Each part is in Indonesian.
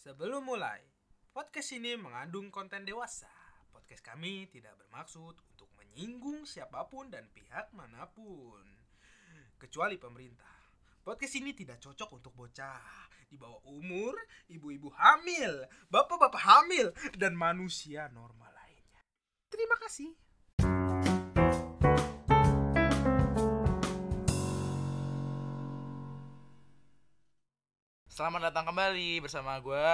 Sebelum mulai, podcast ini mengandung konten dewasa. Podcast kami tidak bermaksud untuk menyinggung siapa pun dan pihak mana pun, kecuali pemerintah. Podcast ini tidak cocok untuk bocah di bawah umur, ibu-ibu hamil, bapak-bapak hamil, dan manusia normal lainnya. Terima kasih. Selamat datang kembali bersama gue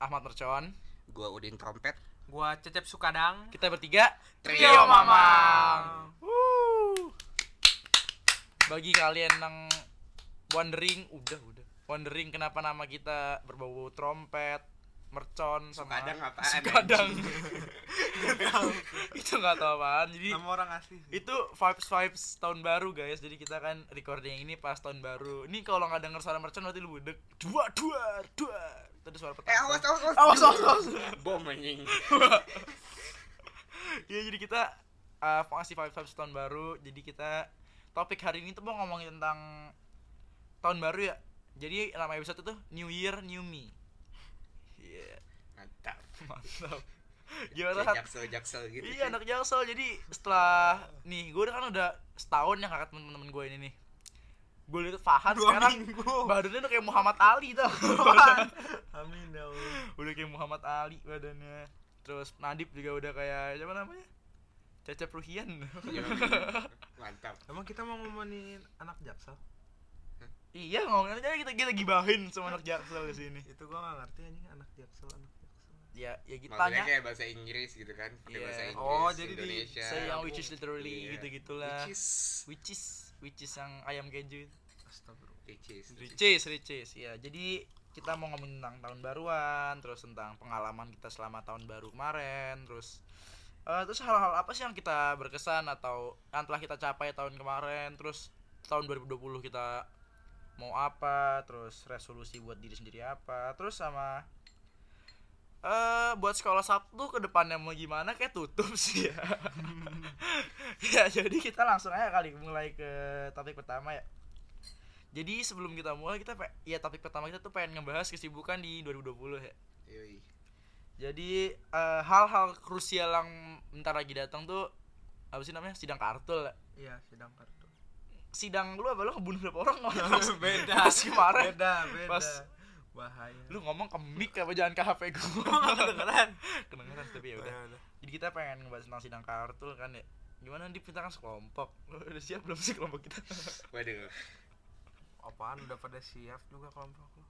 Ahmad Mercon. Gua Udin Trompet. Gua Cecep Sukadang. Kita bertiga Trio Mamang. Bagi kalian yang wondering, udah udah. Wondering kenapa nama kita berbau trompet, mercon sama Sukadang apaan, Sukadang. itu nggak tahu apaan. Jadi Nama orang asli. itu vibes vibes tahun baru guys jadi kita kan recording ini pas tahun baru ini kalau nggak denger suara mercon berarti lu budek dua dua dua itu ada suara petasan Eh awas awas awas. awas awas, awas. Bom anjing. ya jadi kita uh, ngasih vibes vibes tahun baru jadi kita topik hari ini tuh mau ngomongin tentang tahun baru ya jadi nama episode itu New Year New Me Iya Mantap. mantap gimana Kayak jaksel jaksel gitu. Iya sih. anak jaksel jadi setelah nih gue udah kan udah setahun yang kakak temen-temen gue ini nih gue liat Fahad Dua sekarang minggu. badannya udah kayak Muhammad Ali tau Amin ya Allah. udah kayak Muhammad Ali badannya terus Nadib juga udah kayak siapa namanya Cecep Ruhian Iya. Mantap. Emang kita mau ngomongin anak jaksel? Iya ngomongin aja kita kita gibahin sama anak jaksel di sini Itu gua gak ngerti anjing anak jaksel anak jaksel. ya ya kita Maksudnya tanya kayak bahasa Inggris gitu kan. Pakai Iya. bahasa Inggris. Oh, jadi di- saya yang which is literally Iya. gitu gitulah Which is which is which is yang ayam keju itu Astagfirullah. which is. Ricis, Ricis, ya. Jadi kita mau ngomongin tentang tahun baruan, terus tentang pengalaman kita selama tahun baru kemarin, terus eh, terus hal-hal apa sih yang kita berkesan atau yang telah kita capai tahun kemarin, terus tahun 2020 kita mau apa, terus resolusi buat diri sendiri apa, terus sama eh buat sekolah Sabtu ke depannya mau gimana kayak tutup sih ya. ya jadi kita langsung aja kali mulai ke topik pertama ya. Jadi sebelum kita mulai kita ya topik pertama kita tuh pengen ngebahas kesibukan di 2020 ya. Yoi. Jadi eh, hal-hal krusial yang bentar lagi datang tuh apa sih namanya sidang kartul ya. Iya, sidang kartu. Sidang lu apa lu ngebunuh berapa orang beda. pas kemarin Beda, beda. Pas- bahaya. lu ngomong ke mic apa jangan ke HP gua kedengeran. kedengeran tapi ya udah jadi kita pengen ngebahas tentang sidang kartul kan ya gimana di kita kan sekelompok Lu udah siap belum sih kelompok kita Waduh. Apaan udah pada siap juga kelompok lu?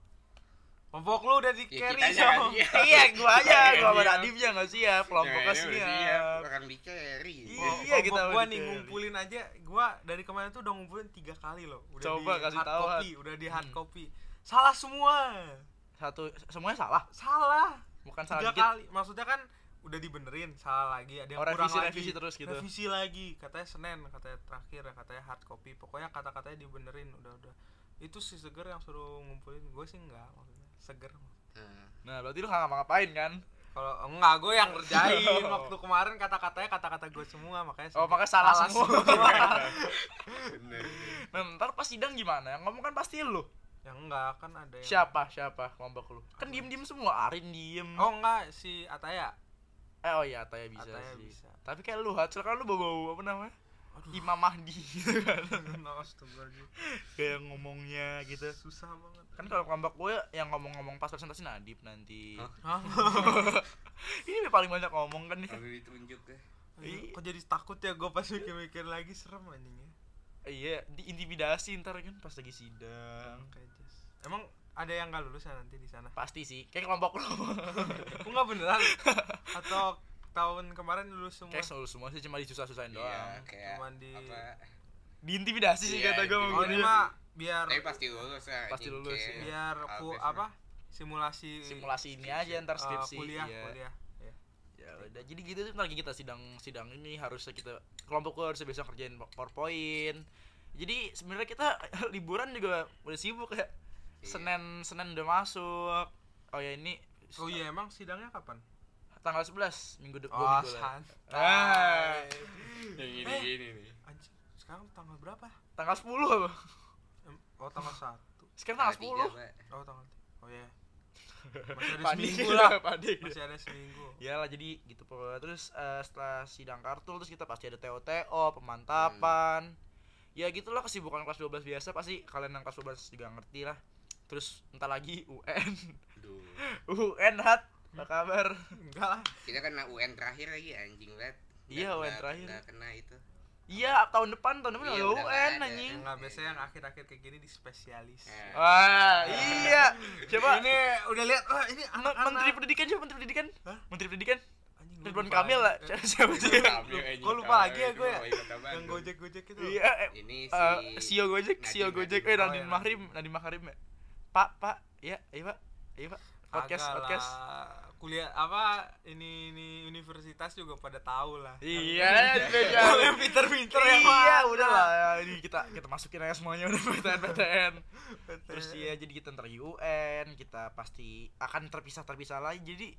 Kelompok lu udah di Ya, carry kitanya nggak sama. iya. Gua aja Iya, gua sama iya. Nadimnya nggak siap kelompoknya ini udah siap Orang di carry. Iya, Oh, iya, kita gua nih ngumpulin aja gua dari kemarin tuh udah ngumpulin tiga kali loh. Udah Coba di kasih hard tahu, copy udah di hard Hmm. copy. Salah semua. Satu semuanya salah? Salah. Bukan salah tiga dikit. kali maksudnya kan udah dibenerin salah lagi ada yang Oh, kurang revisi- lagi. revisi terus gitu. revisi lagi katanya senin katanya terakhir ya katanya hard copy. Pokoknya kata-katanya dibenerin udah udah. Itu si seger yang suruh ngumpulin gue sih enggak seger. Nah, nah berarti lu nggak ngapa-ngapain kan? Kalau enggak gue yang ngerjain. Oh. waktu kemarin kata-katanya kata-kata gue semua makanya oh makanya salah, semua. bener. nah, ntar pas sidang gimana? Yang ngomong kan pasti lu. Yang enggak kan ada yang siapa siapa kelompok lu? Kan diem diem semua Arin diem. Oh enggak si Ataya. Eh oh iya Ataya bisa Ataya sih. bisa. tapi kayak lu Hatsel kan lu bau bau apa namanya Aduh. Imam Mahdi gitu kan. Kayak ngomongnya gitu. Susah banget. Kan kalau kelompok gue yang ngomong-ngomong pas presentasi Nadib nanti. Hah? Ini yang paling banyak ngomong kan nih. Kalau ditunjuk deh. Iya. kok jadi takut ya gue pas mikir-mikir lagi serem anjingnya. Iya diintimidasi ntar kan pas lagi sidang. Emang ada yang nggak lulus ya nanti di sana? Pasti sih kayak kelompok lu. Kok nggak beneran? Atau tahun kemarin lulus semua kayak selalu semua sih cuma disusah-susahin doang Iya, kayak Cuman di- apa? diintimidasi sih Iya, kata gue oh ini mah biar Tapi pasti lulus lah. Pasti lulus, kayak ya. biar ku apa simulasi simulasi ini aja ntar skripsi kuliah iya. kuliah ya. ya udah jadi gitu tuh lagi kita sidang sidang ini harusnya kita kelompok gue harusnya besok kerjain powerpoint jadi sebenarnya kita liburan juga udah sibuk ya Iya. senin senin udah masuk oh ya ini oh iya emang sidangnya kapan tanggal 11 minggu depan oh minggu lah. santai Ah. Yang gini Eh. gini nih. Anjing, sekarang tanggal berapa tanggal 10 apa oh tanggal satu sekarang tanggal 10 Tanggal tiga, Pak. oh tanggal oh iya Masih ada Panik, seminggu lah. panik. Masih ada seminggu. ya lah jadi gitu pokoknya terus eh, setelah sidang kartul terus kita pasti ada TO-TO pemantapan ya gitulah kesibukan kelas 12 biasa pasti kalian yang kelas 12 juga ngerti lah terus entar lagi UN. UN hat apa kabar Enggak lah. Kita kena UN terakhir lagi anjing banget. Iya, UN terakhir. nggak kena itu. iya tahun depan tahun depan Iya, udah UN anjing Enggak biasanya yang akhir-akhir kayak gini di spesialis. Nah, wah iya coba Ini udah lihat wah ini Men- anak-anak. Menteri Pendidikan siapa Menteri Pendidikan Hah? Menteri Pendidikan Ridwan Kamil lah lagi. Eh, siapa sih Kamil, anjing. Gua lupa lagi ya gue ya. Yang gojek-gojek itu. iya eh, Ini eh, si Sio Gojek, Sio Gojek, eh Nadiem Oh, iya. Mahrim, Nadiem Mahrim ya. Pak, Pak, ya, iya Pak, iya Pak. Podcast, Kagak podcast. Kuliah apa ini ini universitas juga pada tahu lah. Iya, yang pinter-pinter yang Iya, udah lah. ya, Ini kita kita masukin aja semuanya udah PTN PTN. Terus ya jadi kita ntar UN, kita pasti akan terpisah terpisah lagi. Jadi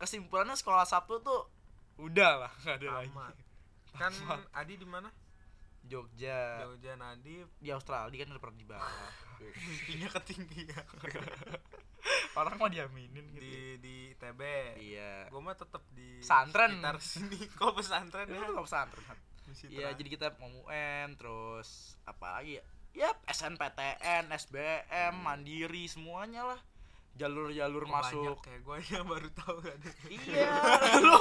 kesimpulannya sekolah Sabtu tuh udah lah, nggak ada lagi. Tamat. Kan Tamat. Adi di mana? Jogja Jogja Nadif. di Australia kan udah pernah dibahas. Tingginya ketinggian. Orang mau diaminin gitu. di di ITB. Iya. Gue mah tetap di Pesantren. sekitar sini. Kok pesantren ya? Itu nggak pesantren. Iya, jadi kita mau UN terus apa lagi ya? Yap, SNPTN, SBM, Mandiri semuanya lah. Jalur-jalur Kok masuk. banyak ya gue aja baru tahu ada. Iya, lu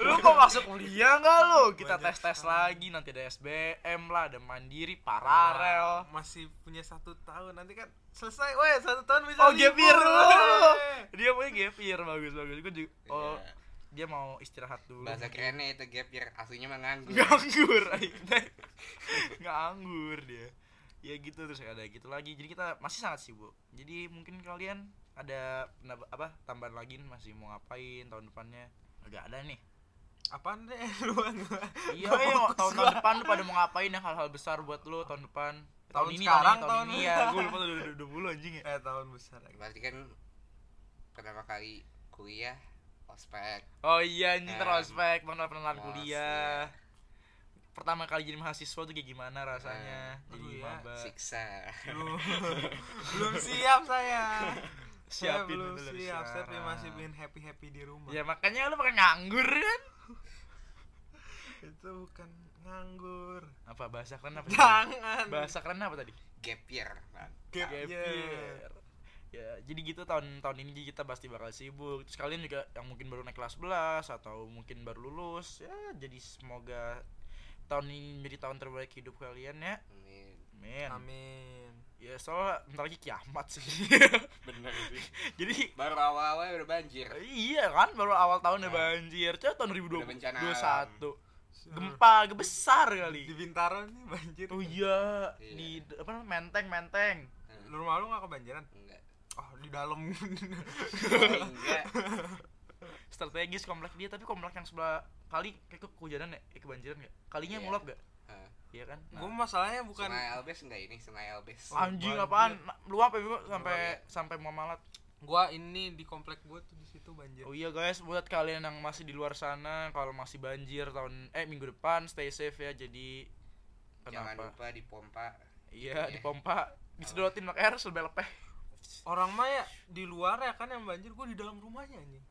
lu mau masuk kuliah nggak lu? Kita Banyak tes-tes sekali. lagi nanti ada SBM lah, ada Mandiri, Paralel. masih punya satu tahun nanti kan selesai weh satu tahun bisa Oh, gap year libur, lu. Dia punya gap year bagus bagus. Gua juga, oh, Iya. dia mau istirahat dulu. bahasa kerennya itu gap year aslinya mah nganggur. nganggur nganggur dia ya gitu terus ada gitu lagi jadi kita masih sangat sibuk jadi mungkin kalian ada apa tambahan lagi nih, masih mau ngapain tahun depannya? Agak ada nih. Apaan deh? Lu iya fokus tahun, tahun depan lu pada mau ngapain yang hal-hal besar buat lu tahun depan? Tahun ini sekarang, tahun, ini, tahun- tahun ini. Ya gue lupa tuh udah udah puluh anjing ya? Eh tahun besar lagi. Berarti kan pertama kali kuliah ospek. oh iya anjing prospek pengenalan pengenalan Mas, kuliah. Iya. pertama kali jadi mahasiswa tuh kayak gimana rasanya? Aduh, jadi ya. maba. Siksa. belum siap saya Siapin belum dulu dari siap saya sekarang. masih pengen happy happy di rumah Ya makanya lu pakai nganggur kan? itu bukan nganggur Apa bahasa keren apa? tadi? jangan Bahasa keren apa tadi? Gap year. Bang. gap Gap year. year. Ya, jadi gitu tahun tahun ini kita pasti bakal sibuk. Terus kalian juga yang mungkin baru naik kelas 11 atau mungkin baru lulus, ya jadi semoga tahun ini menjadi tahun terbaik hidup kalian ya. Amin. Amin. amin Ya soalnya bentar lagi kiamat sih. Bener sih. jadi Baru awal-awal udah banjir. iya kan baru awal tahun udah Nah. banjir. Coba tahun Udah bencana 2021. Gempa besar kali. di Bintaro nih banjir Oh iya, Iya. di apa namanya? menteng menteng. Hmm, rumah lu nggak kebanjiran Enggak. oh di dalam Oh, enggak. Strategis komplek dia, tapi komplek yang sebelah kali kayak ke kehujanan ya, eh, kebanjiran gak? Kalinya Iya. mulap gak? Hah. Iya kan? gue masalahnya bukan Sungai Albes enggak ini? Sungai Albes. Oh, anjing apaan? Nah, Luap ya Bimo? sampai ya? sampai Muamalat. gua ini di komplek gua tuh di situ banjir Oh iya guys, buat kalian yang masih di luar sana, kalau masih banjir tahun eh minggu depan stay safe ya. Jadi Jangan kenapa? lupa dipompa. Iya, Iya. dipompa, disedotin pakai air sampai lepeh. orang mah ya di luar ya kan yang banjir gua di dalam rumahnya anjing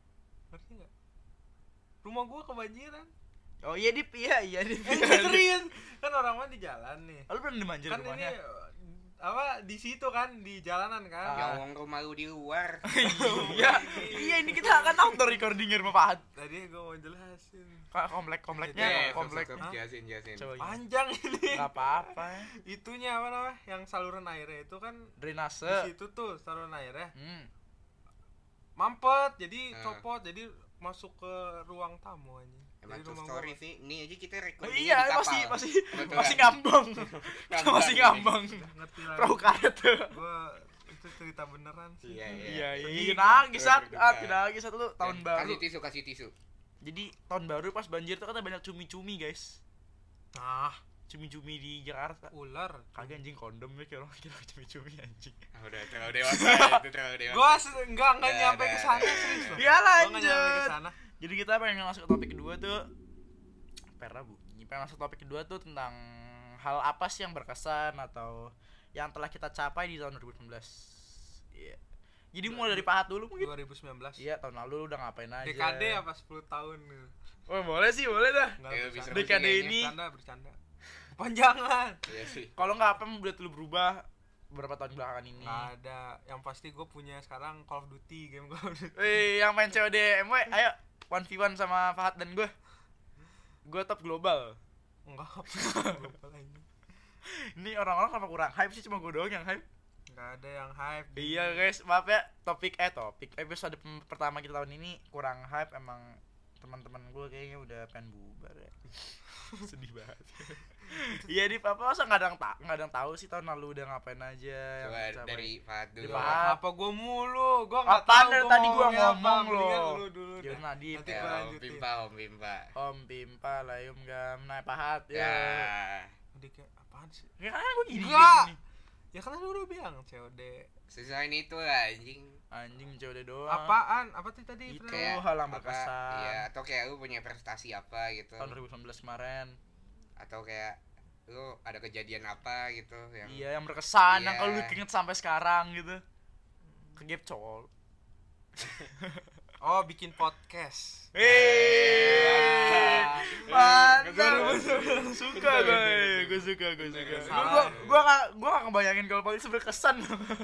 ngerti nggak rumah gua kebanjiran Oh iya Dip, iya iya Dip. eh serius kan orang mah di jalan nih. Lu pernah dimanjir kan ini rumahnya? apa di situ kan di jalanan kan. Ah. Ya wong rumah lu di luar. Iya, iya ini kita akan outdoor recording rumah Pak. tadi gua mau jelasin. Kak, komplek kompleknya Iya, komplek. Jelasin, jelasin. panjang ini. Nggak apa-apa. Itunya apa namanya? Yang saluran airnya itu kan di drainase situ tuh saluran airnya. Hmm. mampet jadi Ah. copot jadi masuk ke ruang tamu aja Emang Jadi true story sih. Nih aja kita Oh, recording iya masih masih Betul. masih ngambang. Ngambang, masih iya. ngambang ngerti lah. Perahu karet tuh. Gua itu cerita beneran sih. Iya, iya. iya iya. Sedih. iya. Nangis saat Betul, ah betul. tidak nangis satu lu tahun baru. Kasih tisu, kasih tisu. jadi tahun baru pas banjir tuh kan banyak cumi-cumi guys. Nah cumi-cumi di Jakarta. Ular. Kagak anjing kondom ya kayak orang kira cumi-cumi anjing. Ah, udah terlalu dewasa itu terlalu dewasa. gua se- enggak enggak nyampe ke sana serius ya lanjut jadi kita pengen masuk ke topik kedua tuh pernah bu pengen masuk topik kedua tuh tentang hal apa sih yang berkesan atau yang telah kita capai di tahun 2019 Iya. Jadi mulai dari pahat dulu mungkin. 2019 Iya, tahun lalu lu udah ngapain aja? DKD apa 10 tahun. Oh, boleh sih, boleh dah. Bisa DKD kayaknya. ini bercanda bercanda panjangan Iya sih. kalau nggak apa udah lu berubah beberapa tahun belakangan ini. nggak ada yang pasti gue punya sekarang Call of Duty game Call of Duty Wih, yang main COD MW, ayo 1v1 sama Fahad dan gue. Gue top global. enggak Lupa lagi. Ini orang-orang kenapa kurang hype sih cuma gue doang yang hype. nggak ada yang hype Iya guys, maaf ya topik eh topik episode pertama kita tahun ini kurang hype emang teman-teman gue kayaknya udah pengen bubar ya. Sedih banget. Iya di apa masa nggak ada yang tak nggak ada yang tahu sih tahun lalu udah ngapain aja yang Coba capek. dari Fahad dulu. Apa gue mulu gue nggak tahu dari tadi apa. ngomong loh. dulu Gimana deh. Nadif? Nanti Ya, gua Om lanjutin. Pimpa, Om Pimpa. Om Pimpa Layum Gam Naik Pahat ya. Ya. Tadi kayak apaan sih Ya kan gue gini, Enggak. ya kan lu udah bilang COD Sesuai itu lah anjing. Anjing COD doang. apaan apa sih tadi Itu. hal yang berkesan. Iya, atau kayak lu punya prestasi apa gitu. Tahun 2019 kemarin. Atau kayak lu ada kejadian apa gitu yang Iya, yang berkesan yang Iya. kalau lu inget sampai sekarang gitu. Kegep col. oh bikin podcast Hei, Mantap. Suka gue, gue suka, gue suka. Salah. Gua gua gak gua gak ngebayangin kalau paling berkesan.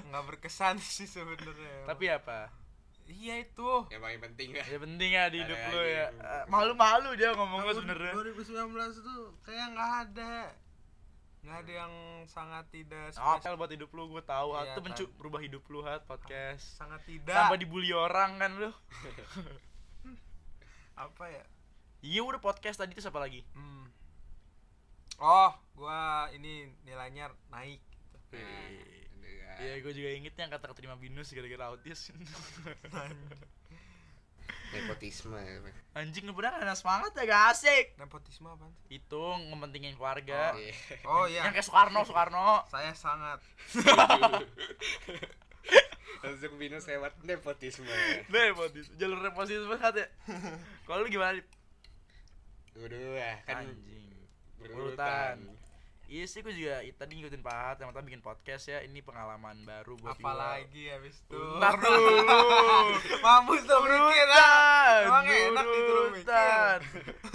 nggak berkesan sih sebenarnya Tapi apa? Iya itu yang paling penting lah. Ya penting ya di hidup Ada lu ya. Eh, Malu-malu dia ngomongnya sebenarnya. 2019 tuh kayak nggak ada nggak ada yang sangat tidak spesial buat hidup lu gue tahu Iya. Itu mencu kan. berubah hidup lu hat podcast. sangat tidak Tanpa dibully orang kan lu. apa ya Iya udah podcast tadi tuh siapa lagi? hmm. oh gua ini nilainya naik gitu. Nah, Wih. udah. Iya gue juga inget yang kata terima binus gara-gara autis Nepotisme. Anjing lu bener ada semangat ya gak asik nepotisme apa sih Itu ngementingin keluarga Iya. oh iya Yang kayak Soekarno, Soekarno saya sangat Langsung binus lewat nepotisme. Nepotis, jalur nepotisme banget ya Kalau lu gimana? Dua kan Anjing berurutan. Iya sih gue juga i- tadi ngikutin Pak Hat yang bikin podcast ya Ini pengalaman baru buat gua. apalagi habis itu Ntar dulu mampus tuh mikir ah. emang enak disuruh mikir Urutan.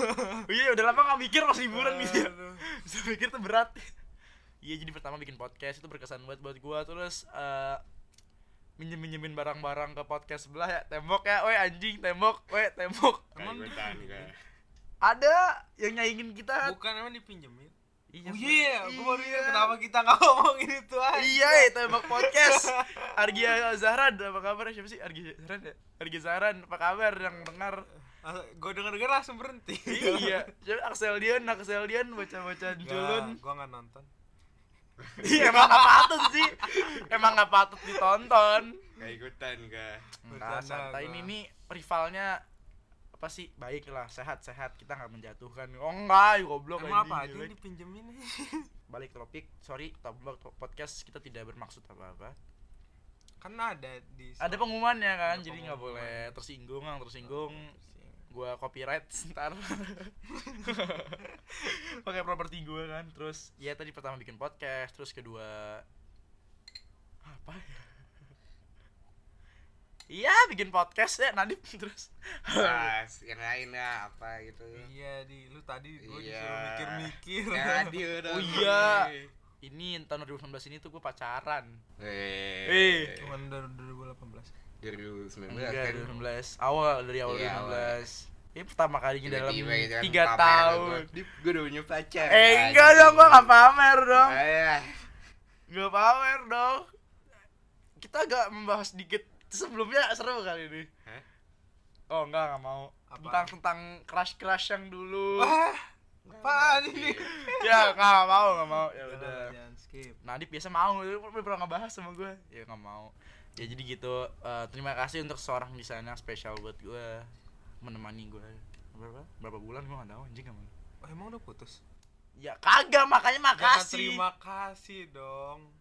Iya udah lama gak mikir pas liburan gitu ya. Bisa mikir tuh berat Iya jadi pertama bikin podcast itu berkesan banget buat gua Terus eh minjem minjemin barang-barang ke podcast sebelah ya tembok ya, woi anjing tembok, woi tembok. Emang ada yang nyaingin kita. bukan emang dipinjemin Iya, oh iya gua baru ingat iya. kenapa kita nggak ngomongin itu aja Iya, ya, tembok podcast. Argia Zahran, apa kabar siapa sih? Argia Zahran ya? Argia Zahran, apa kabar yang dengar? gue denger denger langsung berhenti iya, jadi Axel Dian, Axel Dian baca-baca julun. gue nggak nonton Iya, emang gak patut sih. Emang gak patut ditonton. Gak ikutan gak? Enggak, Bercanda santai ini nih rivalnya apa sih baik lah sehat sehat kita nggak menjatuhkan. Oh enggak goblok emang apa aja dipinjemin? Balik topik sorry topik podcast kita tidak bermaksud apa apa kan ada di ada pengumumannya kan Ada jadi nggak boleh tersinggung yang tersinggung. Gua copyright ntar. Pakai properti gua kan terus ya tadi pertama bikin podcast terus kedua apa ya Iya bikin podcast ya Nadif terus. Bahas yang lain lah apa gitu. Iya di. Lu tadi gue Iya. disuruh mikir-mikir. Ya dia udah Oh iya. ini tahun 2019 ini tuh gue pacaran. Eh, cuman dari 2018 2019 enggak kan? 2019 awal dari awal Iya, 2019 ini pertama kalinya dalam kan tiga pamer tahun. Gua, "Dip, Gua udah punya pacar. Eh enggak dong gue gak pamer dong. Ayah Gak pamer dong. Kita agak membahas dikit sebelumnya seru kali ini. Hah? oh enggak gak mau. Apa? tentang tentang crush crush yang dulu. Wah apaan ini? ya nggak nggak mau nggak mau. Ya Jangan, udah. jangan skip. Nadif biasa mau, udah pernah ngebahas sama gue Ya nggak mau. Ya jadi gitu, eh, terima kasih untuk seorang di sana spesial buat gue Menemani gue Berapa? Berapa bulan? Gue gak tau anjing sama lu. oh, emang udah putus? Ya kagak, makanya Jangan makasih. terima kasih dong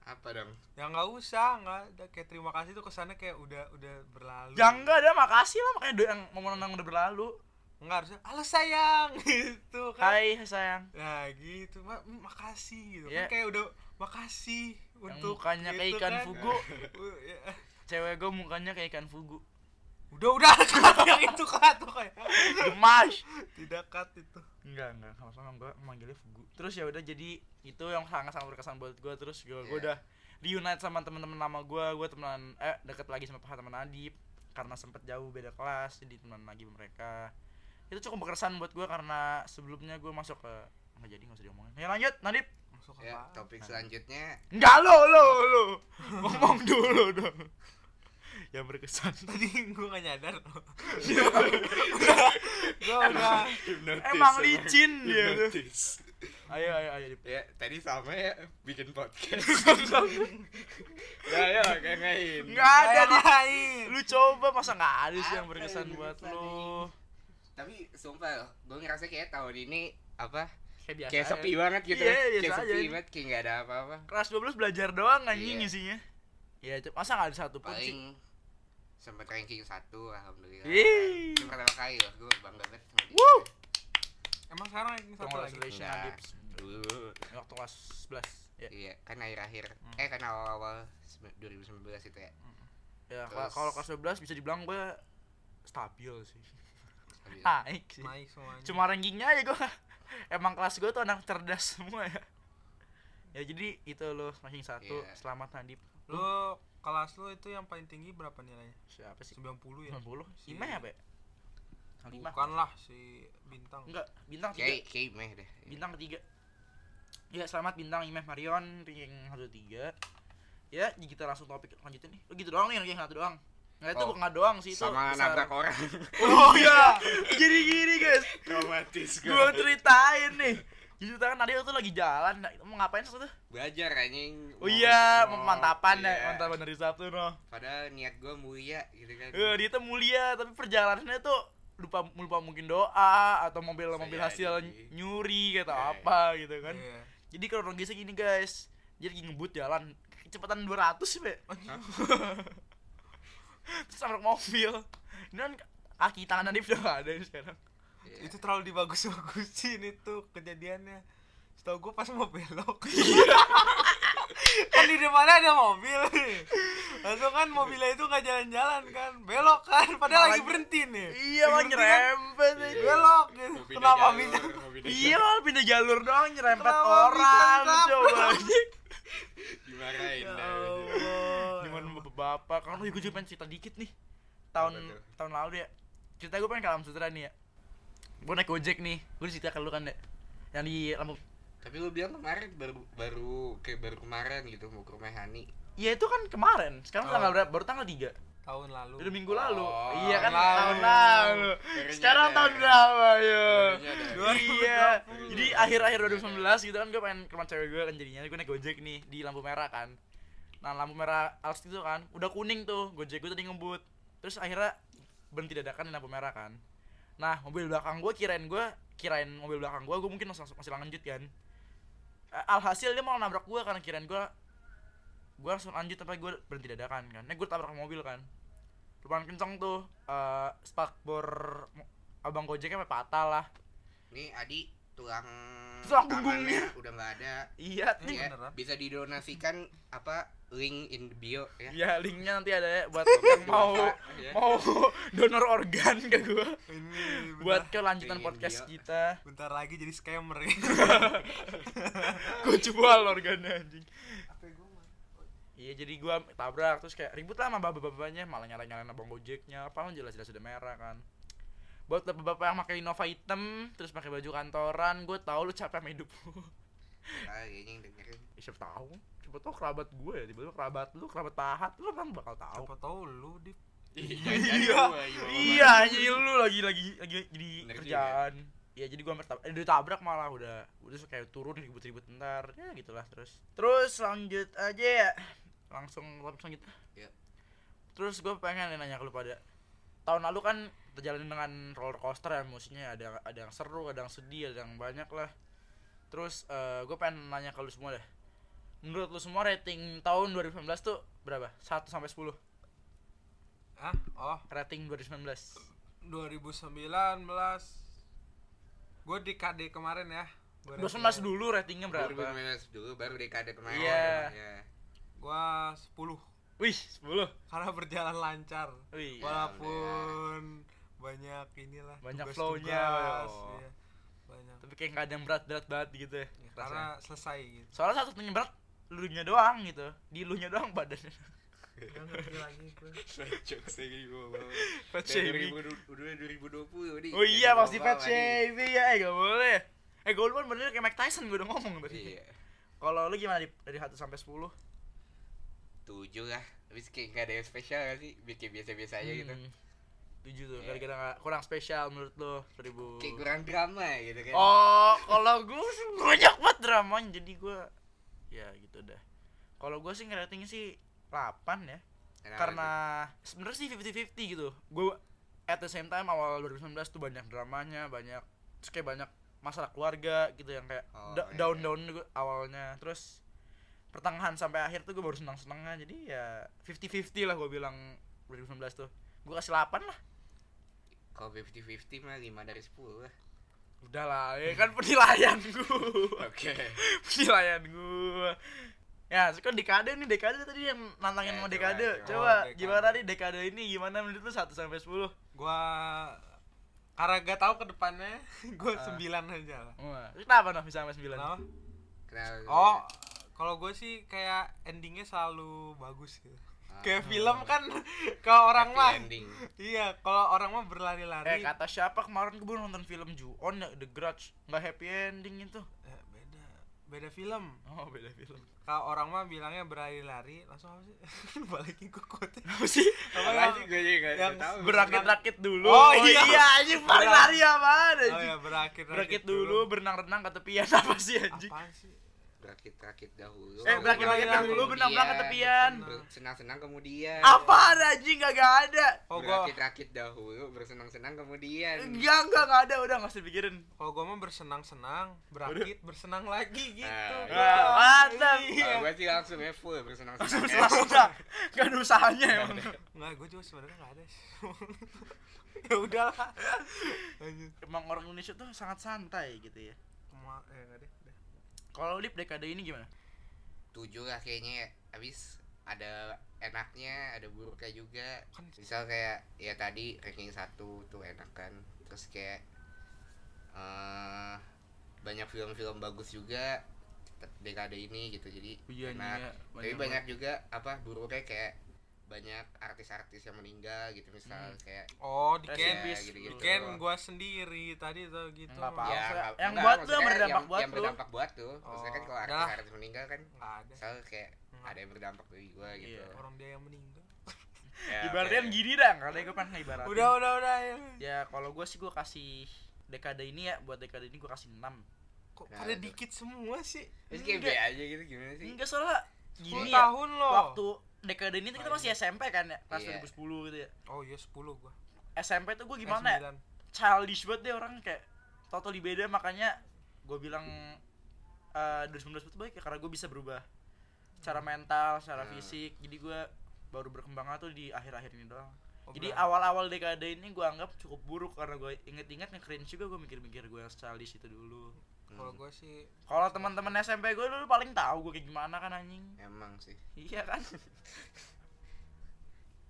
Apa dong? ya nggak usah nggak ada. Kayak terima kasih tuh kesannya kayak udah udah berlalu. Ya enggak ada, makasih lah makanya yang momen yang udah berlalu. Nggak harusnya halo sayang. Gitu kan. Hai sayang. Nah gitu. Ma- makasih. Gitu. Ya. kan kayak udah makasih Yang untuk mukanya kayak gitu ikan kan. fugu. Ya. cewek gue mukanya kayak ikan fugu. Udah udah. Cut yang itu cut tuh kayak. gemas. Tidak cut itu. Enggak enggak sama sama gue manggilnya fugu. Terus ya udah jadi itu yang sangat sangat berkesan buat gue terus gue gue Iya. udah reunite sama teman-teman lama gue gue temenan eh deket lagi sama teman Adip karena sempet jauh beda kelas jadi temenan lagi sama mereka. Itu cukup berkesan buat gue karena sebelumnya gue masuk ke nggak jadi nggak usah diomongin. Ya lanjut Nadip Masuk Ya, apa? topik selanjutnya. Enggak lo lo lo. Ngomong dulu dong yang berkesan. Tadi gue gak nyadar. gue udah emang licin dia tuh. ayo ayo ayo ya tadi sama ya bikin podcast. Ya ya kayak ngain. Nggak ada di lain. lu coba masa nggak ada sih yang berkesan buat lu? tapi sumpah gue ngerasa kayak tahun ini apa kayak biasa kayak aja. sepi banget gitu. Iya, kayak sepi aja. banget kayak nggak ada apa-apa. Kelas 12 belajar doang anjing Iya. isinya. Ya masa nggak ada satu pun sih? Paling sempat ranking satu alhamdulillah Ih. itu pertama kali loh gue bangga banget sama dia. Woo. Emang sekarang ini satu lagi. Nadip dulu waktu kelas 11 ya iya kan akhir-akhir Hmm. eh kan awal-awal sebe- 2019 itu ya ya Terus- kalau kelas 12 bisa dibilang gue stabil sih Habis- naik sih Naik semuanya. cuma rankingnya aja gue emang kelas gue tuh anak cerdas semua ya ya jadi itu lo ranking satu Iya. selamat Nadip Lu kelas lu itu yang paling tinggi berapa nilainya? siapa sih? 90 ya? 90 Si- Imeh apa ya? Lima. Bukan lah si bintang. Enggak, bintang tiga. Kayak kayak meh deh. Bintang ketiga. Ya selamat bintang Imeh Marion satu tiga. Ya kita langsung topik lanjutin nih. Oh, gitu doang nih ranking satu doang. Nggak itu Oh, doang sih itu sama besar. nabrak orang. Oh iya. Jadi gini guys. Traumatis gua ceritain nih jadi kan tadi tuh lagi jalan nah, mau ngapain sih tuh belajar anjing. Oh iya Mau- pemantapan iya. ya pemantapan dari Sabtu noh padahal niat gue mulia gitu kan. Eh, dia tuh mulia tapi perjalanannya tuh lupa lupa mungkin doa atau mobil Bisa mobil jadi. hasil nyuri atau Iya. apa gitu kan. Iya. jadi kronologisnya gini guys dia lagi ngebut jalan kecepatan 200 sih be. Terus nabrak mobil. Ini kan kaki tangan Nadif udah gak ada sekarang Iya. Itu terlalu dibagus-bagusin itu kejadiannya. Setahu gue pas mau belok. kan di depannya ada mobil nih. Langsung kan mobilnya itu nggak jalan-jalan kan, belok kan, padahal lagi Malah- berhenti nih. iya Lagi kan, nyerempet aja. belok gitu. Mau pindah Kenapa jalur, bisa? iya malah pindah jalur doang nyerempet Kenapa orang coba anjing. jalur. dimarahin Ya. Allah. Gimana bapak-bapak kan gue juga pengen cerita dikit nih tahun tahun lalu ya cerita gue pengen ke alam sutra nih ya gue naik gojek nih. Gue cerita ke lu kan deh yang di lampu. Tapi lu bilang kemarin baru baru kayak baru kemarin gitu mau ke rumah Hani. Ya itu kan kemarin. Sekarang Oh. tanggal berapa? Baru tanggal 3 Tahun lalu. udah minggu lalu. Oh, iya kan? lalu. tahun lalu. Sekarang nyadar. tahun berapa ya. Iya. 2020. jadi akhir-akhir 2019 gitu kan gue pengen ke rumah cewek gue kan jadinya. Gue naik gojek nih di lampu merah kan. Nah lampu merah Alps itu kan udah kuning tuh. Gojek gue tadi ngebut. Terus akhirnya berhenti dadakan di lampu merah kan nah mobil belakang gue kirain gue kirain mobil belakang gue gue mungkin masih masih lanjut kan. Eh, alhasil dia mau nabrak gue karena kirain gue gue langsung lanjut tapi gue berhenti dadakan kan. Nah gue tabrak mobil kan. Lumayan kenceng tuh eh spakbor abang gojeknya sampai patah lah. Nih Adi tulang Tulang punggungnya. udah nggak ada iya ya, beneran? bisa didonasikan apa link in the bio ya Ya linknya nanti ada ya buat yang mau Ya. mau donor organ ke gue Ini buat bentar, kelanjutan podcast kita. bentar lagi jadi scammer ya. Gue jual organnya anjing. Apa gue mah? Iya jadi gue tabrak terus kayak ribut lah sama bapak-bapaknya malah nyalain nyalain abang gojeknya apa jelas-jelas udah merah kan. Buat bapak-bapak yang pakai Innova hitam terus pakai baju kantoran, gue tahu lu capek sama hidup lu. ah ini yang dengerin Ya, siapa tahu? Siapa tahu kerabat gue ya, tiba-tiba kerabat lu, kerabat pahat, lu kan bakal tahu. Siapa tahu lu di iya Iya, iya anjing lu lagi lagi lagi jadi Bener kerjaan. Iya jadi gua hampir tab eh, ditabrak malah udah udah terus kayak turun ribut-ribut bentar ya gitulah terus. Terus lanjut aja ya. Langsung topik selanjutnya. Iya. Terus gue pengen nanya ke lu pada tahun lalu kan terjalin dengan roller coaster ya emosinya ada ada yang seru, ada yang sedih, ada yang banyak lah. Terus eh gue pengen nanya ke lu semua deh. Menurut lu semua rating tahun 2019 tuh berapa? 1 sampai 10. ah oh Rating 2019. 2019 gue di KD kemarin ya Gua 2019 rating- dulu ratingnya berapa? 2019 dulu baru dekade kemarin Iya. ya. gua 10 Wih, 10. karena berjalan lancar Wih. walaupun banyak inilah Banyak flow-nya, oh. iya. banyak Tapi kayak nggak ada yang berat-berat banget gitu ya. Ya, karena selesai gitu Soalnya satu satunya berat lunya doang gitu. Di lunya doang badannya. Fat shaming. 2020 udah 2020 nih. Oh iya pasti fat shaming ya, eh gak boleh. Eh gue lupa bener kayak Mike Tyson gue udah ngomong tadi. Iya. Kalau lu gimana dari 1 sampai 10? Tujuh lah. Habis kayak nggak ada yang spesial gak sih? Bikin biasa-biasa aja gitu. Tujuh tuh, Iya. gara-gara kurang spesial menurut lo 1000. Kayak kurang drama gitu kan. Oh, kalau gue banyak banget dramanya jadi gue ya gitu dah. Kalau gue sih ngeratingnya sih 8 ya. Kenapa Karena sebenarnya sih 50-50 gitu. Gue at the same time awal 2019 tuh banyak dramanya, banyak terus kayak banyak masalah keluarga gitu yang kayak Oh, da- iya. down-down juga awalnya. Terus pertengahan sampai akhir tuh gue baru senang-senangnya. Jadi ya 50-50 lah gue bilang 2019 tuh. Gue kasih 8 lah. Kalau 50-50 mah 5 dari 10 lah. Udah lah, ya kan penilaian gue. Oke. penilaian gue ya sekarang dekade nih dekade tadi yang nantangin Eh, sama dekade coba. coba, Oh, dekade. gimana nih dekade ini gimana menurut lu 1 sampai 10 gua karena gak tahu ke depannya gue Ah. sembilan aja lah Wah, kenapa noh bisa sampai 9 Kenapa? Kenapa? oh kalau gue sih kayak endingnya selalu bagus gitu. Kayak film kan kalau orang Happy mah ending. iya kalau orang mah eh berlari-lari kata siapa kemarin gue nonton film Ju-on ya The Grudge. Nggak happy ending itu. Eh, beda beda film. Oh beda film. Kalau orang mah bilangnya berlari-lari langsung apa sih? Balikin ke kota apa sih? Apa Apa yang sih gue juga yang tahu. berakit-rakit dulu. Oh, iya. iya anjing paling lari apaan oh anjing ya berakit berakit dulu berenang-renang ke tepian apa sih anjing? Apaan sih Berakit-rakit dahulu. eh berakit-rakit Kemudian. dulu berenang-renang ke tepian Senang-senang kemudian. apaan anjing gak ada oh gua Berakit-rakit dahulu, bersenang-senang kemudian. Enggak, enggak, enggak ada, udah enggak usah dipikirin. kalau gua mah bersenang-senang berakit bersenang lagi gitu Ah, Gua- mantap. iya. Kalau gue sih langsung ya full bersenang-senang. Udah, udah. Enggak ada usahanya emang. nggak gue juga sebenarnya nggak ada sih. ya udahlah Emang orang Indonesia tuh sangat santai gitu ya. Kema eh nggak deh. Kalau Lip dekade ini gimana? Tujuh lah kayaknya ya. Habis ada enaknya, ada buruknya juga. kan Misal kayak ya tadi ranking satu tuh enak kan. Terus kayak eh banyak film-film bagus juga dekade ini gitu. Jadi Iya enak. ya, Tapi banyak juga apa buruknya kayak banyak artis-artis yang meninggal gitu misal Hmm. kayak oh di Ken peace gitu-gitu. di Ken gua sendiri tadi tuh gitu Nggak mah. apa-apa. ya, Yang nggak- buat enggak, tuh yang berdampak buat yang berdampak buat tuh maksudnya kan Oh, kalau artis-artis meninggal kan ada misal kayak Nggak. ada yang berdampak bagi gua gitu Iya. orang dia yang meninggal Ya, Ibaratnya oke. gini dah, kalau gue pengen ibarat. udah udah udah ya Ya kalau gue sih gue kasih dekade ini ya buat dekade ini gue kasih 6 kok Nah, pada itu. dikit semua sih Terus kayak B Enggak. aja gitu gimana sih Enggak soalnya 10 gini ya tahun loh waktu dekade ini tuh kita masih SMP kan ya? Kelas Iya. 2010 gitu ya? Oh iya 10 gua. SMP tuh Eh, gimana ya? 9. childish banget deh orang kayak totally beda. Makanya gue bilang eh 2019 itu baik ya karena gue bisa berubah. Secara mental secara Hmm. fisik. Jadi gue baru berkembangnya tuh di akhir-akhir ini doang. Oh, jadi awal-awal dekade ini gue anggap cukup buruk karena gue inget-inget nge-cringe juga gue mikir-mikir gue yang childish itu dulu kalau gua sih kalau teman-teman SMP gue dulu paling tahu gue kayak gimana kan anjing. Emang sih. Iya kan?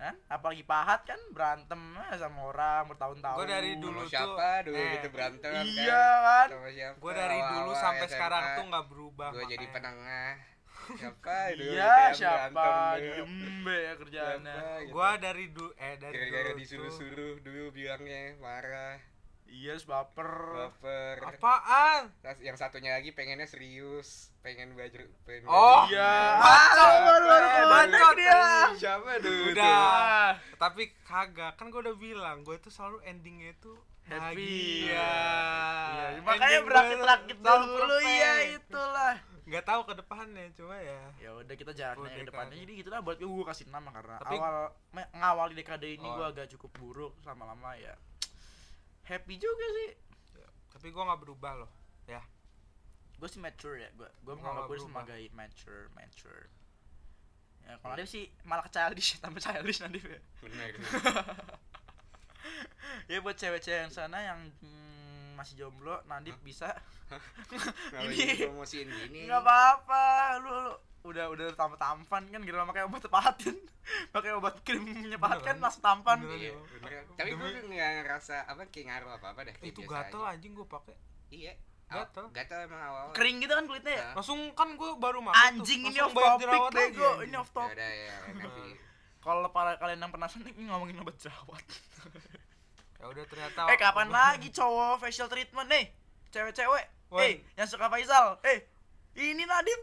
Kan? Apalagi pahat kan berantem eh, sama orang bertahun-tahun. Gua dari dulu sama tuh, siapa dulu eh, gitu berantem iya kan? Siapa? Gua dari dulu sampai SMA, sekarang tuh nggak berubah gua jadi penengah. Siapa dulu gitu iya yang siapa? berantem dulu? diem be ya kerjaannya. Siapa gitu. gua dari dulu eh dari gara-gara dulu tuh disuruh-suruh dulu bilangnya marah yes, baper baper apaan Terus yang satunya lagi pengennya serius pengen belajar pengen Oh, belajar. iya Ah, baru baru bacot, bacot dia siapa dulu Udah. tuh? Ah, tapi kagak kan gua udah bilang gua tuh selalu endingnya tuh Happy. iya makanya Ending berakit-rakit dulu iya perfect. itulah nggak tahu ke depannya cuma ya ya udah kita Udah ke depannya kan. jadi gitu lah buat gue gue kasih nama karena Tapi- awal ngawali dekade ini Oh. gue agak cukup buruk lama-lama ya happy juga sih. Tapi gua nggak berubah loh gue sih mature ya gue gue menganggap nggak gue sebagai mature mature. Ya kalau ada sih malah ke childish tambah childish nanti ya. Bener ya buat cewek-cewek yang sana yang hmm, masih jomblo Nadif bisa. Ini- promosiin gini? nggak apa-apa lu, lu udah udah tambah tampan kan gitu pakai obat patin pakai obat krimnya pahat kan langsung tampan. Iya, beneran. Tapi gue Demi- nggak ngerasa apa kayak ngaruh apa apa deh. itu gatel aja. anjing gue pakai Iya. Gatel. Gatel. Emang awal. kering gitu kan kulitnya ya langsung kan gue baru makan anjing tuh. ini off banyak topic bego ini off Ya topic udah ya nanti. kalau para kalian yang penasaran ini ngomongin obat jerawat ya udah ternyata eh kapan lagi cowok facial treatment nih cewek-cewek eh yang suka Faisal eh ini Nadim.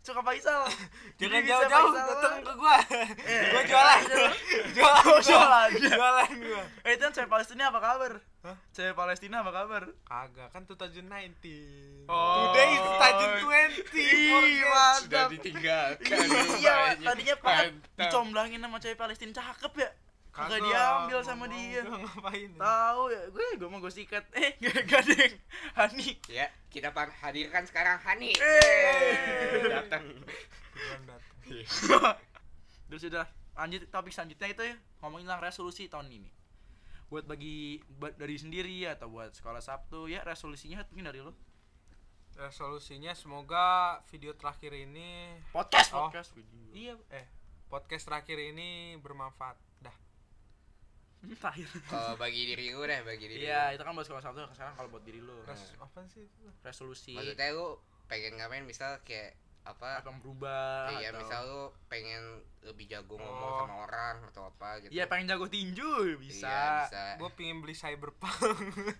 Suka Faisal jangan jauh-jauh datang ke gue Eh, gue jualan jualan gua. jualan. jualan gue eh itu yang cewek Palestina apa kabar Hah? cewek Palestina apa kabar kagak kan 2019 Oh. today is 2020 Ih, forget. mantap. Sudah ditinggalkan. iya tadinya Pak dicomblangin sama cewek Palestina cakep ya kagak diambil sama mau dia gua ngapain ya? tahu ya gue gue mau gue sikat eh gak gadeng Hani Ya, kita hadirkan sekarang Hani. Eh. Datang. Datang. terus udah lanjut topik selanjutnya itu ya ngomongin tentang resolusi tahun ini buat bagi buat dari sendiri atau buat sekolah Sabtu ya resolusinya mungkin dari lo resolusinya semoga video terakhir ini podcast Oh. podcast video iya eh podcast terakhir ini bermanfaat dah Kalau bagi diri gue deh, bagi diri. iya itu kan buat sekolah Sabtu sekarang kalau buat diri lo Res, apa sih itu resolusi Maksudnya lu pengen ngapain misal kayak apa? apa yang berubah Iya, atau- misal lu pengen lebih jago ngomong Oh. sama orang atau apa gitu. Iya pengen jago tinju bisa. Iya, bisa. gue pingin beli cyberpunk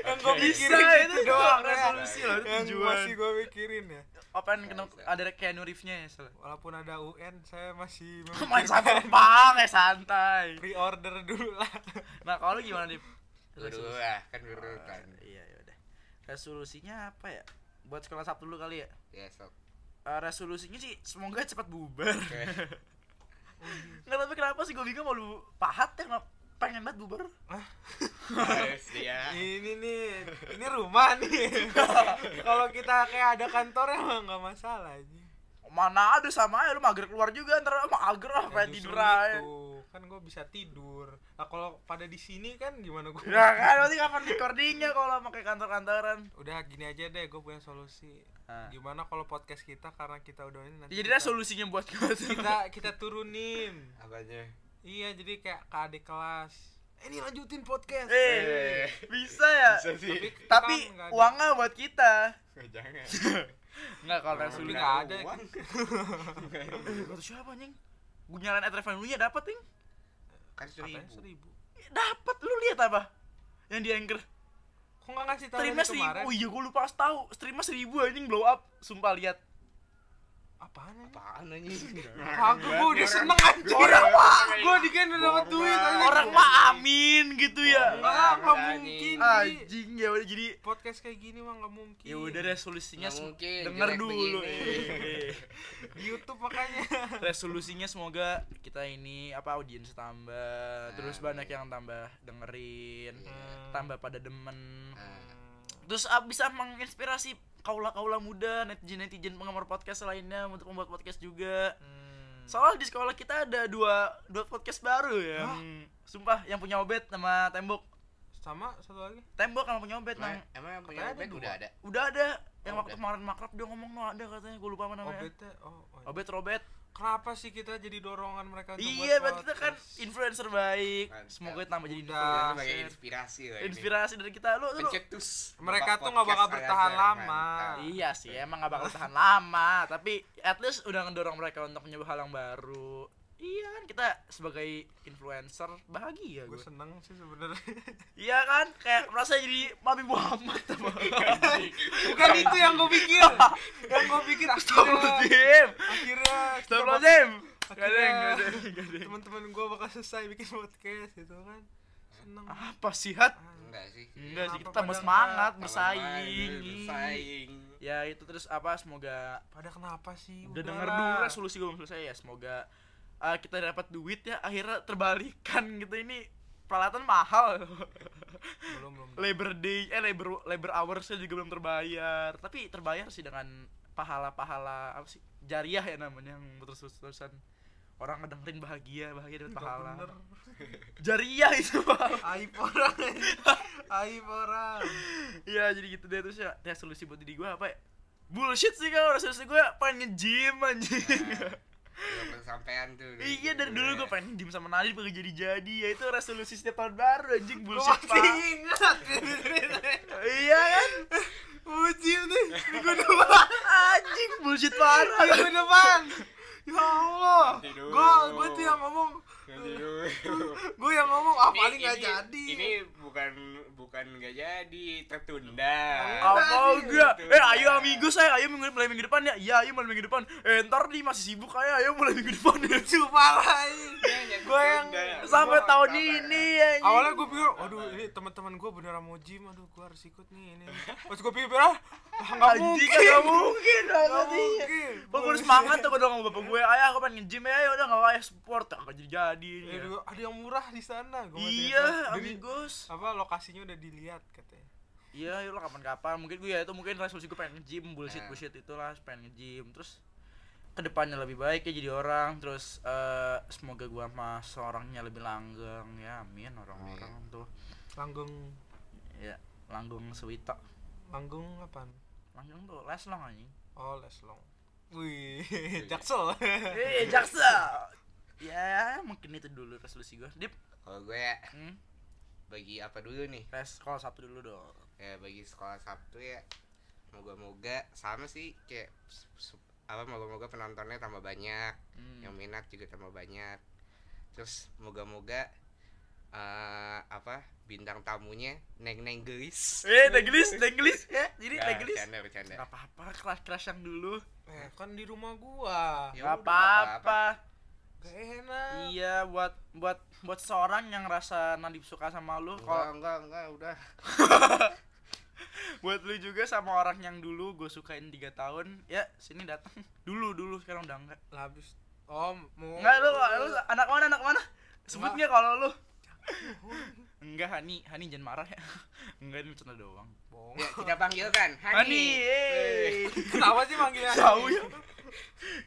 yang gue pikirin Bisa, itu itu doang resolusi ya. loh, itu yang tujuan. masih gue pikirin ya Apa yang kena ada Keanu Reeves-nya ya salah. walaupun ada UN saya masih Main memikirkan cyberpunk ya santai. pre-order dulu lah Nah, kalau gimana, Dip? Gue dulu lah, kan dulu kan. Iya, ya udah. Resolusinya apa ya? Buat sekolah Sabtu dulu kali ya. Ya, sok. Eh, resolusinya sih semoga cepat bubar. Nggak tapi kenapa sih gue bingung mau lu pahat ya kenapa pengen banget bubar. Dia. ini nih ini rumah nih. Kalau kita kayak ada kantor emang nggak masalah aja mana ada sama aja. Lu mager keluar juga ntar mager lah Ya, pengen tidur aja. itu. kan gue bisa tidur. Nah kalau pada di sini kan gimana gue ya kan berarti kapan recordingnya kalau pakai kantor-kantoran. Udah gini aja deh gue punya solusi. Nah. gimana kalau podcast kita karena kita udah ini nanti jadi kita, resolusinya buat gue kita kita turunin. Apanya? Iya jadi kayak ke adik kelas. Eh, ini lanjutin podcast. Eh bisa ya? Bisa sih. kita tapi nggak ada- uangnya buat kita. Jangan. nggak kalau Tapi resolusi nggak ada. Uang. eh kata siapa anjing? Gue nyalain ad revenue nya dapat nih Kan seribu. seribu. Dapat lu lihat apa? Yang di anchor. Kok nggak ngasih tahu streamnya seribu. kemarin? Oh iya gue lupa pas tahu. Streamnya seribu anjing blow up. Sumpah lihat apaan ini Apaan anjing? Aku gue udah seneng anjir Orang mah Gue dikit udah dapet duit orang mah amin gitu ya. Enggak, nggak mungkin anjing ya udah jadi Podcast kayak gini mah nggak mungkin. Ya udah resolusinya mungkin, denger dulu. Di Youtube makanya. Resolusinya semoga kita ini apa audiens tambah. Terus banyak yang tambah dengerin. Iya. tambah pada demen. Ah. Terus ah, bisa menginspirasi kaula-kaula muda netizen-netizen penggemar podcast lainnya untuk membuat podcast juga Hmm. soalnya di sekolah kita ada dua dua podcast baru ya sumpah yang punya obet sama tembok Sama satu lagi tembok sama punya obet Emang, nang emang yang punya band dua. udah ada? udah ada yang Oh, waktu udah. kemarin makrab dia ngomong no ada katanya gue lupa apa namanya OBT Oh, oh. obet robet Kenapa sih kita jadi dorongan mereka untuk iya buat berarti kita kan influencer baik Mantap. semoga tambah jadi influencer sebagai inspirasi lah ini. inspirasi dari kita lu lu Pencetus. Mereka tuh nggak bakal bertahan lama. Mantap. Iya sih, emang gak bakal tahan lama, tapi at least udah ngedorong mereka untuk mencoba hal yang baru. Iya kan kita sebagai influencer bahagia Gue gue. seneng sih sebenarnya Iya kan, kayak merasa jadi Nabi Muhammad apa. Bukan itu yang gue pikir Yang gue pikir akhirnya Astagfirullahaladzim. Akhirnya kita Astagfirullahaladzim. Akhirnya ada. teman-teman gue bakal selesai bikin podcast gitu kan seneng Apa sih hat? Ah, Enggak sih. Enggak sih, kita tambah pada semangat bersaing. Bersaing. Ya itu terus apa semoga pada kenapa sih udah denger dulu resolusi gue belum selesai ya semoga uh, kita dapat duit ya akhirnya terbalikan gitu. Ini peralatan mahal. Belum belum. Labor day eh labor labor hoursnya juga belum terbayar. Tapi terbayar sih dengan pahala-pahala apa sih jariah ya namanya yang terus-terusan orang ngedengerin bahagia bahagia dapat pahala. bener. jariah itu Pak. aib orang. Aib orang. Iya jadi gitu deh. Terus ya resolusi buat diri gue apa ya? Bullshit sih kalau resolusi gue pengen nge-gym anjing. Belum kesampaian tuh iya dari dulu gue pengen nge-gym sama Nadine pengen jadi jadi ya itu resolusi setiap tahun baru anjing Gue bullshit masih pak. ingat iya kan? Ujim nih Minggu depan anjing bullshit parah. Minggu depan Ya Allah. Gue gue tuh yang ngomong. Gue yang ngomong ah Ini- paling gak ini- jadi. Ini bukan bukan nggak jadi, tertunda. apa Tadi. enggak? eh ayo amigo saya ayo minggu mulai minggu depan ya. Iya ayo mulai minggu depan. Eh ntar nih masih sibuk kayak ayo mulai minggu depan ya. Cuma lain Gue yang sampai tahun ini ya Awalnya gue pikir, aduh ini teman-teman gue beneran mau gym, aduh gue harus ikut nih ini. Pas gue pikir, ah nggak mungkin, nggak mungkin nggak iya mungkin. Gue udah semangat tuh gue udah ngomong bapak gue, ayah aku pengen nge-gym ya, udah nggak kayak sport, nggak jadi jadi. Ya, aduh, ada yang murah di sana. Gua Iya. Dari- amigos. Apa lokasinya udah dilihat katanya. Iya, yuk lah kapan-kapan. Mungkin gue ya itu mungkin resolusi gue pengen nge-gym, bullshit Nah. bullshit itulah, pengen nge-gym. Terus ke depannya lebih baik ya jadi orang. Terus eh, semoga gue sama seorangnya lebih langgeng ya, amin orang-orang tuh. Langgeng, Ya, langgeng sewita. langgeng apaan? Langgeng tuh les long anjing. Oh, Leslong. Wih, jaksel. Eh, jaksa. Ya, mungkin itu dulu resolusi gue. Dip, Kalau gue ya hmm? bagi apa dulu nih? tes sekolah satu dulu dong. Ya bagi sekolah Sabtu ya. Moga-moga sama sih kayak apa moga-moga penontonnya tambah banyak, Hmm. yang minat juga tambah banyak. Terus moga-moga eh apa bintang tamunya neng neng gelis Eh, neglis, neglis ya. Jadi Nggak, neglis. bercanda bercanda Gak apa-apa, kelas-kelas yang dulu. Eh, kan di rumah gua. Ya Gak udah, enak. Iya, buat buat buat seorang yang rasa Nadib suka sama lu, enggak kalau enggak enggak udah buat lu juga sama orang yang dulu gue sukain 3 tahun, ya sini datang. Dulu dulu sekarang udah enggak. Lah habis Oh, mau Enggak lu, lu anak mana anak mana? Sebut nggak kalau lu? Enggak Hani, Hani jangan marah ya. Enggak ini bercanda doang. bohong. ya kita panggilkan Hani, Hani eh. Kenapa sih manggilnya? Jauh ya.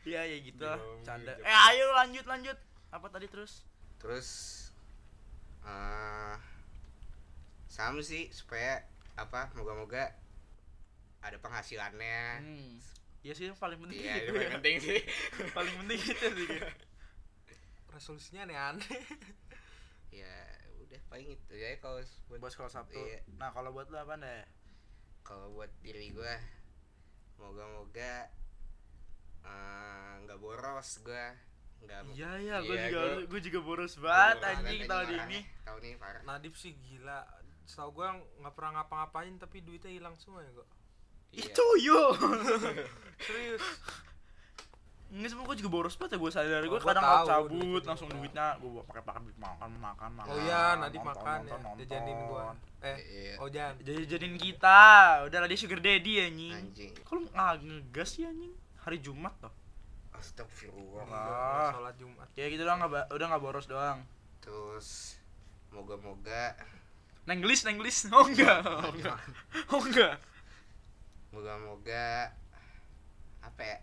Iya ya gitu lah, canda. Eh ayo lanjut lanjut. Apa tadi terus? terus eh sama sih supaya apa moga-moga ada penghasilannya Hmm. Ya sih yang paling penting iya gitu itu ya. paling penting sih paling penting itu sih. Resolusinya aneh-aneh. ya udah paling itu ya kalau buat Buat sekolah Sabtu. Iya. Nah, kalau buat lu apa deh? kalau buat diri gua moga-moga eh, nggak boros gua nggak Iya ya, gue Iya, juga gue juga boros banget boros anjing tahun ini. tahun ini parah Nadib sih gila. Setahu gua nggak pernah ngapa-ngapain tapi duitnya hilang semua ya kok. Iya. Itu yo. Serius. Ini semua gue juga boros banget ya gue sadar gue Oh, gua kadang kalau cabut duit langsung juga. duitnya gue pakai pakai duit makan makan makan. Oh iya, nonton, makan nonton, ya. nonton. Jajanin gua. Eh, Iya. oh jangan. Jadi jadiin kita, udah lah dia sugar daddy anjing. anjing Kalau nggak ngegas sih anjing. Hari Jumat toh. astagfirullah Ah. Sholat Jumat. Kayak gitu doang nggak ba- udah nggak boros doang. terus moga-moga Nenggelis, nenggelis. Oh enggak. Oh enggak. Oh enggak. moga-moga apa ya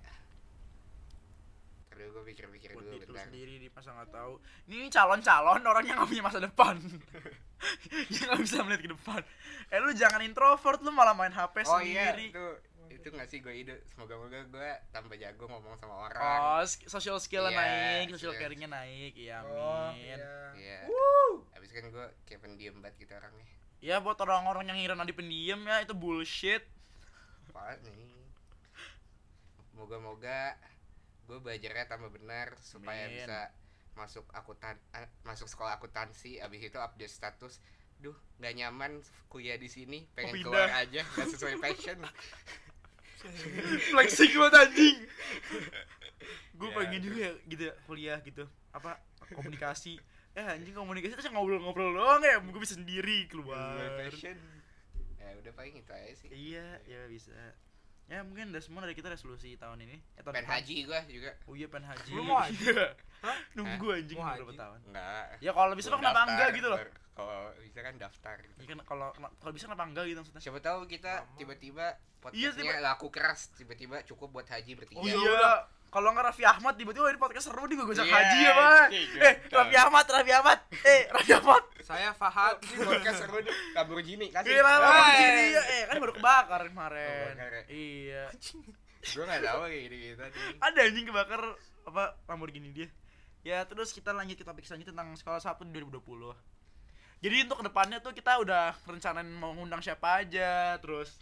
Aduh gue pikir-pikir dulu bentar sendiri di masa nggak tahu. Ini calon-calon orang yang nggak punya masa depan. yang nggak bisa melihat ke depan. Eh lu jangan introvert lu malah main HP Oh iya sendiri. Itu nggak sih gue ide? Semoga-moga gue tambah jago ngomong sama orang. Oh, sk- social skill Iya, naik, social iya. caringnya naik, iya Oh, amin. Iya. Abis kan gue kayak pendiam banget gitu orangnya. Ya buat orang-orang yang ngira nanti pendiam ya itu bullshit. Apaan nih? Moga-moga gue belajarnya tambah benar supaya Amin. bisa masuk akuntan eh, masuk sekolah akuntansi. Abis itu update status. Duh nggak nyaman kuliah di sini pengen pindah. keluar aja nggak sesuai passion Flexing banget anjing. Gue Ya, pengen juga ya, gitu ya, kuliah gitu. Apa komunikasi. Eh anjing komunikasi terus ngobrol-ngobrol doang ya, gue bisa sendiri keluar. passion ya udah paling itu aja sih Iya, ya bisa. Ya mungkin udah semua dari kita resolusi tahun ini. Eh, tahun pengen depan. haji gue juga Oh iya pengen haji. Lu mau haji? Iya. Hah? Nunggu anjing Mau berapa tahun. enggak Ya kalau bisa Gua kenapa enggak gitu loh. kalau bisa kan daftar gitu. Ya kan kalau kalau bisa kenapa enggak gitu maksudnya. siapa tahu kita tiba-tiba Iya, podcastnya laku keras tiba-tiba cukup buat haji bertiga Oh Ya iya. udah, kalau nggak Raffi Ahmad tiba-tiba di podcast seru nih gue gojek Iya, haji ya bang gitu. eh Raffi Ahmad Raffi Ahmad eh Raffi Ahmad Saya Fahad. Ini podcast seru nih Lamborghini kasih Gila Hey. Lamborghini ya eh kan baru kebakar kemarin Oh, ya? iya Gue gak tau kayak gini-gini tadi. Ada anjing kebakar apa Lamborghini dia. Ya terus kita lanjut ke topik selanjutnya tentang sekolah satu di 2020 jadi untuk ke depannya tuh kita udah rencanain mau ngundang siapa aja terus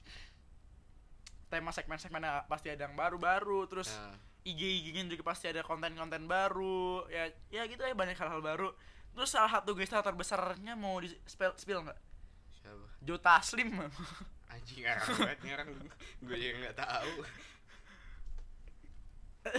tema segmen-segmennya pasti ada yang baru-baru terus Nah, IG IG-nya juga pasti ada konten-konten baru ya ya gitu ya banyak hal-hal baru. Terus salah satu gestar terbesarnya mau di spill spill nggak? Siapa? Joe Taslim Anjing ngarang banget nih orang. Gue juga gak tau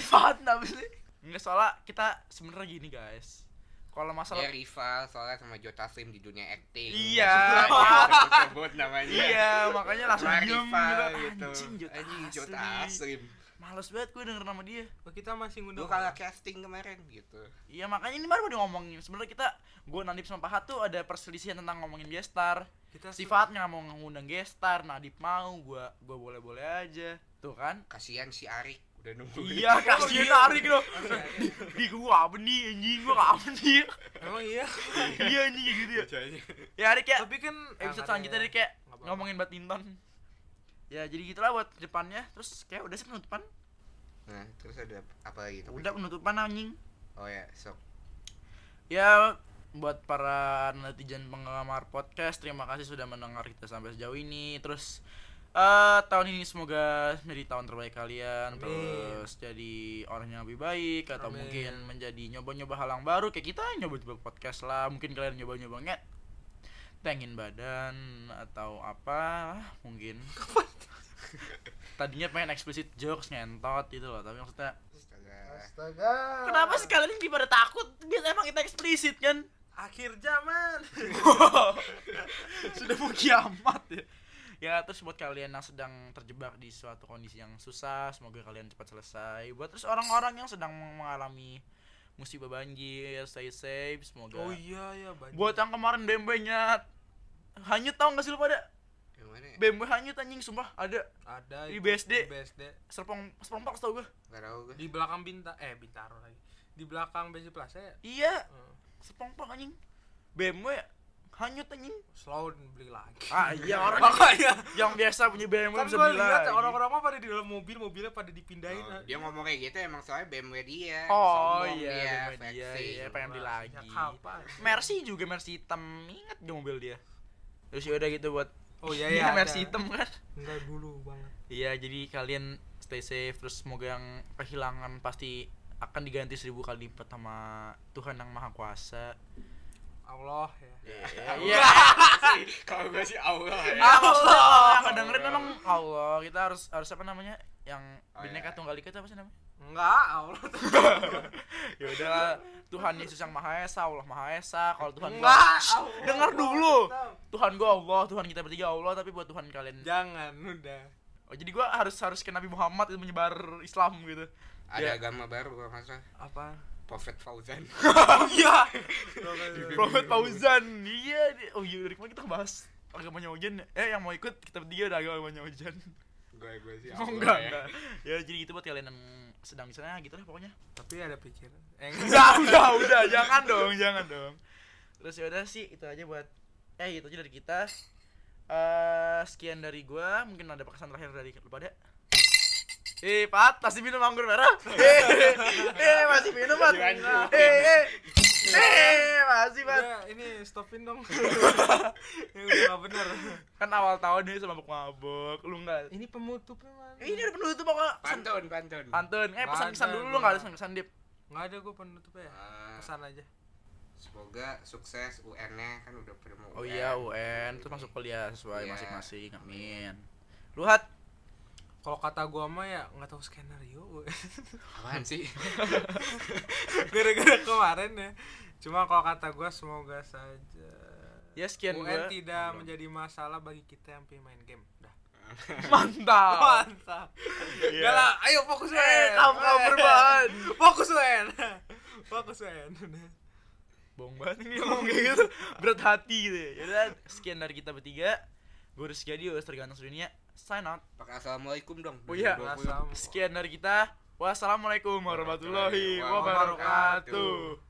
Fahad apa sih nggak soalnya kita sebenarnya gini guys. Kalau masalah Dia rival soalnya sama Joe Taslim di dunia acting. Iya, Pak Sebut namanya. Iya makanya langsung diem rival gitu. gitu. Anjing Joe Anjing Joe Taslim. Taslim. Males banget gue denger nama dia. Oh, kita masih Gue ngundang. kalah casting kemarin gitu. Iya makanya ini baru udah ngomongin. Sebenarnya kita gue Nadip sama Fahad tuh ada perselisihan tentang ngomongin gestar Kita si Fahad nggak mau ngundang gestar Nadip mau gue gue boleh boleh aja. Tuh kan? Kasian si Arik. Udah nunggu iya kasihan tarik lo di gua apa nih anjing? Gua apa nih? Emang iya. iya anjing gitu ya. Ya Arik ya. Tapi kan episode selanjutnya Arik kayak apa-apa. ngomongin badminton. Ya jadi gitulah buat depannya. Terus kayak udah sih penutupan? Nah terus ada apa lagi? Udah penutupan anjing. Oh ya sok. Ya buat para netizen penggemar podcast terima kasih sudah mendengar kita sampai sejauh ini. Terus eh tahun ini semoga menjadi tahun terbaik kalian. Amin. terus jadi orang yang lebih baik atau Amin. mungkin menjadi nyoba-nyoba hal yang baru. Kayak kita nyoba-nyoba podcast lah. Mungkin kalian nyoba-nyoba nget tengin badan atau apa. Mungkin. Tadinya pengen explicit jokes ngentot gitu loh. Tapi maksudnya Astaga. Astaga. kenapa sih kalian ini pada takut? Biar emang kita eksplisit kan Akhir zaman. sudah mau kiamat ya ya terus buat kalian yang sedang terjebak di suatu kondisi yang susah semoga kalian cepat selesai buat terus orang-orang yang sedang mengalami musibah banjir stay safe semoga Oh iya ya banyak. buat yang kemarin BMW-nya hanyut tau gak sih lu pada Yang mana ya? BMW hanyut anjing sumpah ada ada Di BSD. Di BSD. serpong serpong box tau gue Gak tau gue Di belakang Bintaro eh Bintaro lagi. Di belakang BC Plaza ya. iya Hmm. Serpong box anjing BMW hanyut anjing Slow beli lagi. ah iya orang Makanya yang biasa punya BMW kan bisa beli lihat lagi. orang-orang mah pada di dalam mobil mobilnya pada dipindahin Oh, dia ngomong kayak gitu emang soalnya BMW dia Oh Sombong iya, dia, BMW dia, iya, pengen beli lagi. Ya, kapan? Mercy juga Mercy hitam ingat gak mobil dia terus ya udah gitu buat oh iya Iya, iya Mercy ada. hitam kan enggak dulu banget iya jadi kalian stay safe terus semoga yang kehilangan pasti akan diganti seribu kali lipat sama Tuhan yang maha kuasa. Allah ya. Iya. Kalau gue sih Allah. Ya. ah kalau yang ngedengerin emang Allah. Kita harus harus apa namanya? Yang Oh, bineka iya. tunggal ika itu apa sih namanya? Enggak Allah ya udah Tuhan Yesus yang maha esa Allah maha esa. Kalau Tuhan enggak Allah. dengar dulu. Tuhan gua Allah Tuhan kita bertiga Allah tapi buat Tuhan kalian. Jangan udah. Oh jadi gua harus harus ke Nabi Muhammad itu menyebar Islam gitu. Ada Ya. agama baru kalau nggak salah apa Prophet Fauzan oh iya Prophet Fauzan. Iya. Oh iya dari kemarin kita bahas agamanya Ojan. Eh yang mau ikut kita bertiga ada agamanya Ojan. Gue gue sih Oh enggak ya. enggak. Ya jadi gitu buat kalian yang sedang di sana gitu lah pokoknya. tapi ada pikiran eh Enggak, udah, udah, jangan dong, jangan dong. Terus ya udah sih itu aja buat eh itu aja dari kita. Eh sekian dari gua, mungkin ada pesan terakhir dari lu pada. Eh, Pat, masih minum anggur merah? Eh, eh, masih minum, Pat. Dilanjutin. Eh, eh. Eh, masih, Pat. udah ini stopin dong ini udah gak bener Kan awal tahun ini sama mabok, lu enggak. ini pemutupnya mana Eh, ini ada penutup pokoknya. Pantun pantun Pantun. Eh, pesan-pesan dulu lu enggak ada gua. pesan-pesan Dip. nggak ada gue penutupnya ya Ah, pesan aja Semoga sukses UN-nya kan udah pada mau Oh iya, UN terus masuk kuliah sesuai Iya. masing-masing. Amin. Lu hat kalau kata gue mah ya nggak tahu skenario Apaan sih? gara-gara kemarin ya cuma kalau kata gue semoga saja Ya sekian UN gua. tidak menjadi masalah bagi kita yang pengen main game dah Mantap. mantap Iya. Udah lah, ayo fokus Eh, UN kamu kamu berbahan. fokus UN fokus UN Bohong banget nih ngomong kayak gitu. Berat hati gitu ya. Yaudah, sekian dari kita bertiga. Gue Rizky Adi, Tergantung Dunia. Sign out. Pakai assalamualaikum dong. Oh iya. 2020. Assalamualaikum. Sekian dari kita. Wassalamualaikum Warahmatullahi wabarakatuh.